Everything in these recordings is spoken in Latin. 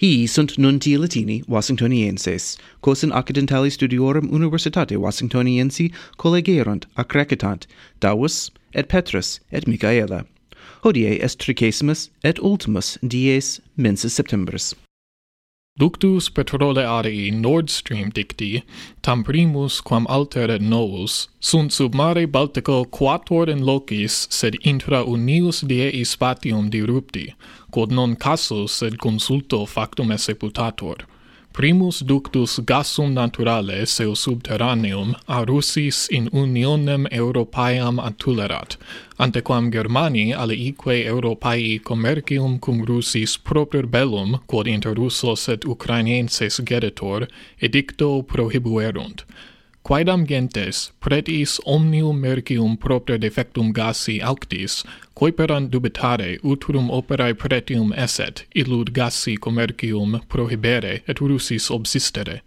Hi sunt nunti Latini Washingtonienses, quos in accidentali studiorum universitate Washingtoniensi collegerunt, accrecitant, Davus, et Petrus, et Michaela. Hodie est tricesimus et ultimus dies mensis septembris. Ductus petrole arii Nord Stream dicti, tam primus quam alteret novus, sunt sub mare Baltico quator in locis, sed intra unius diei spatium dirupti, quod non casus sed consulto factum esse putator primus ductus gasum naturale seu subterraneum a Russis in unionem Europaeam atulerat, antequam Germani aliique Europaei commercium cum Russis proper bellum, quod inter Russos et Ukrainienses geritor, edicto prohibuerunt, quaedam gentes pretis omnium mercium propter defectum gasi auctis, coeperant dubitare utrum operae pretium esset, illud gasi commercium prohibere et russis obsistere.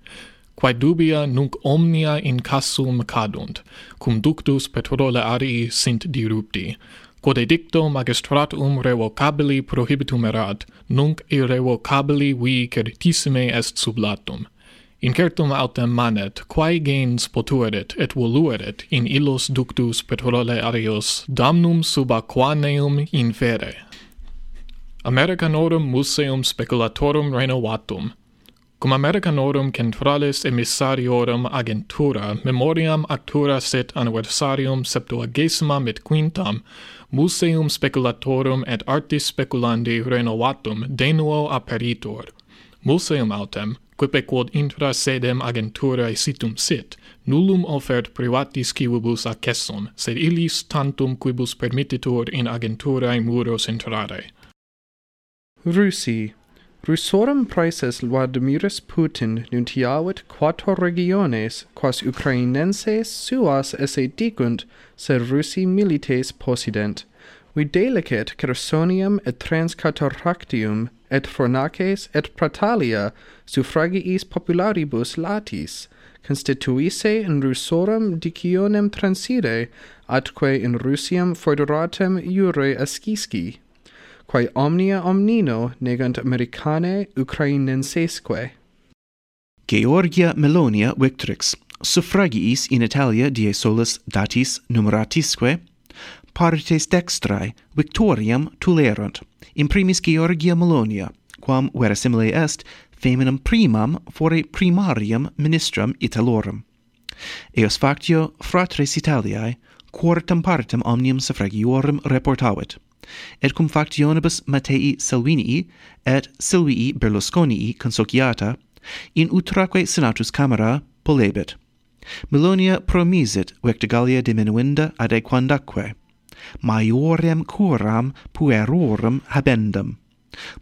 Quae dubia nunc omnia in cassum cadunt, cum ductus petrole arii sint dirupti, quod edicto magistratum revocabili prohibitum erat, nunc irrevocabili vi certissime est sublatum incertum autem manet, quae gens potuerit et voluerit in illos ductus petrolearios damnum sub aquaneum infere. Americanorum museum speculatorum renovatum, cum Americanorum centralis emissariorum agentura memoriam actura sit anniversarium septuagesimam et quintam museum speculatorum et artis speculandi renovatum denuo aperitur. Museum autem, quippe quod intra sedem agenturae situm sit, nullum offert privatis civibus accessum, sed illis tantum quibus permittitur in agenturae muros entrare. Russi. Russorum praeses Vladimiris Putin nuntiavit quator regiones, quas Ukrainenses suas esse dicunt, sed Russi milites possident videlicet Chersonium et Transcataractium et Fornaces et Pratalia suffragiis popularibus latis, constituisse in russorum dicionem transire, atque in russiam foederatem iure ascisci, quae omnia omnino negant Americane Ukrainensesque. Georgia Melonia Victrix, suffragiis in Italia die solis datis numeratisque, partes dextrae victoriam tulerunt, imprimis Georgia Melonia, quam verisimile est feminam primam fore primarium ministram Italorum. Eos factio fratres Italiae, quartam partem omnium suffragiorum reportavit, et cum factionibus Mattei Salvinii et Silvii Berlusconii consociata, in utraque senatus camera polebit. Melonia promisit vecta Gallia diminuenda adequandaque, maiorem curam puerorum habendum.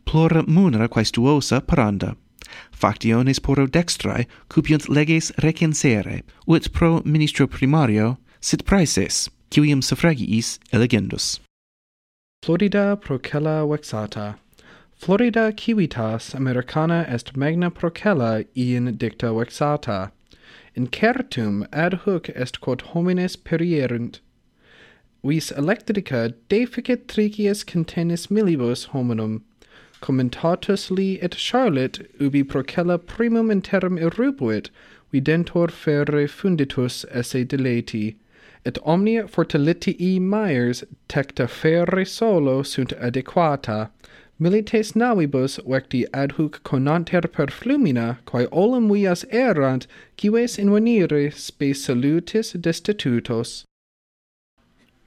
Plura munera quaestuosa paranda. Factiones poro dextrae cupiunt leges recensere, ut pro ministro primario sit praeses, quium suffragiis elegendus. Florida procella vexata. Florida civitas Americana est magna procella in dicta vexata. In certum ad hoc est quod homines perierunt vis electrica deficit tricius contenis millibus hominum, commentatus li et Charlotte ubi procella primum interim erubuit, videntor ferre funditus esse deleti, et omnia fortalitii maiers tecta ferre solo sunt adequata, milites navibus vecti ad hoc conanter per flumina, quae olim vias errant, cives invenire spe salutis destitutos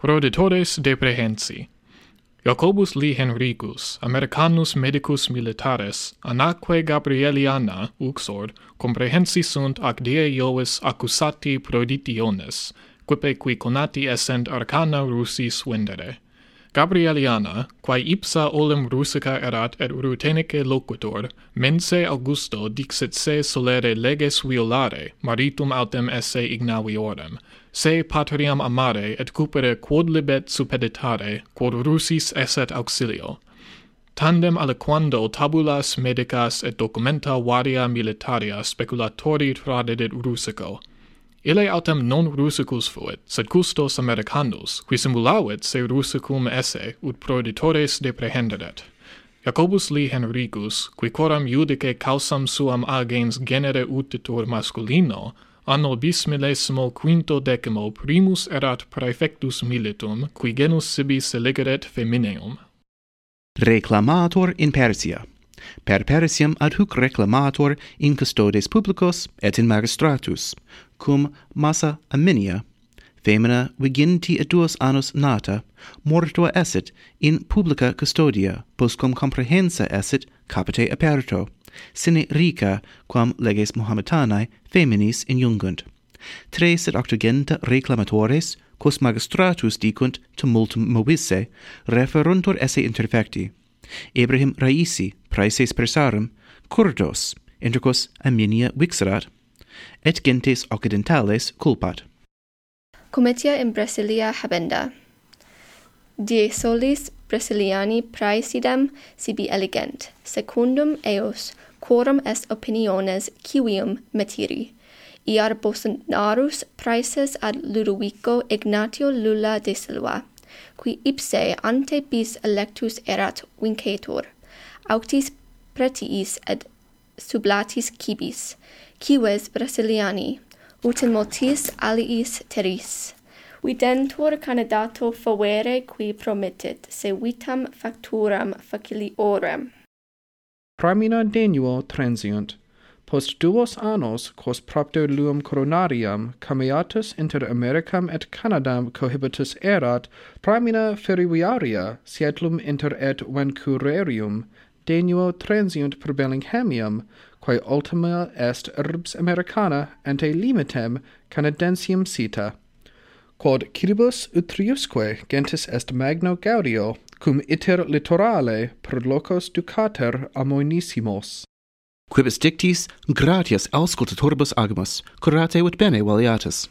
proditores de prehensi. Jacobus Li Henricus, Americanus Medicus Militares, anaque Gabrieliana, uxor, comprehensi sunt ac die Iovis accusati proditiones, quipe qui conati essent arcana Russis vendere. Gabrieliana, quae ipsa olim russica erat et urutenice loquitur, mense Augusto dixit se solere leges violare, maritum autem esse ignaviorem, se patriam amare et cupere quod libet supeditare, quod russis esset auxilio. Tandem aliquando tabulas medicas et documenta varia militaria speculatori tradedit Rusico, Ille autem non russicus fuit, sed custos Americanus, qui simulavit se russicum esse, ut proeditores deprehenderet. Jacobus Lee Henricus, qui coram judice causam suam agens genere utitur masculino, anno bismillesimo quinto decimo primus erat praefectus militum, qui genus sibi seligeret femineum. Reclamator in Persia Per Persiam ad huc reclamator in custodes publicos et in magistratus, cum massa Aminia, femina viginti et duos annos nata, mortua esset in publica custodia, postquam comprehensa esset capite aperto, sine rica quam leges Mohammedanae feminis injungunt. Tres et octogenta reclamatores, quos magistratus dicunt tumultum movisse, referuntur esse interfecti. Ibrahim Raisi, praeses persarum, curdos, inter quos Aminia vixerat, et gentes occidentales culpat. Cometia in Brasilia habenda. Die solis Brasiliani praesidem sibi elegent, secundum eos, quorum est opiniones civium metiri. Iar Bolsonarus praeses ad Ludovico Ignatio Lula de Silva, qui ipse ante bis electus erat vincetur, auctis pretiis et sublatis cibis, cives Brasiliani, ut in multis aliis teris. Videntur candidato favere qui promittit, se vitam facturam faciliorem. Pramina denuo transiunt, post duos annos quos propter luum coronarium, cameatus inter Americam et Canadam cohibitus erat, pramina ferroviaria, sietlum inter et Vancourerium denuo transiunt per Bellinghamium, quae ultima est urbs Americana ante limitem Canadensium sita, quod quidibus utriusque gentis est magno gaudio, cum iter litorale per locos ducater amoenissimos. Quibus dictis, gratias auscultatoribus agamus, curate ut bene valiatus.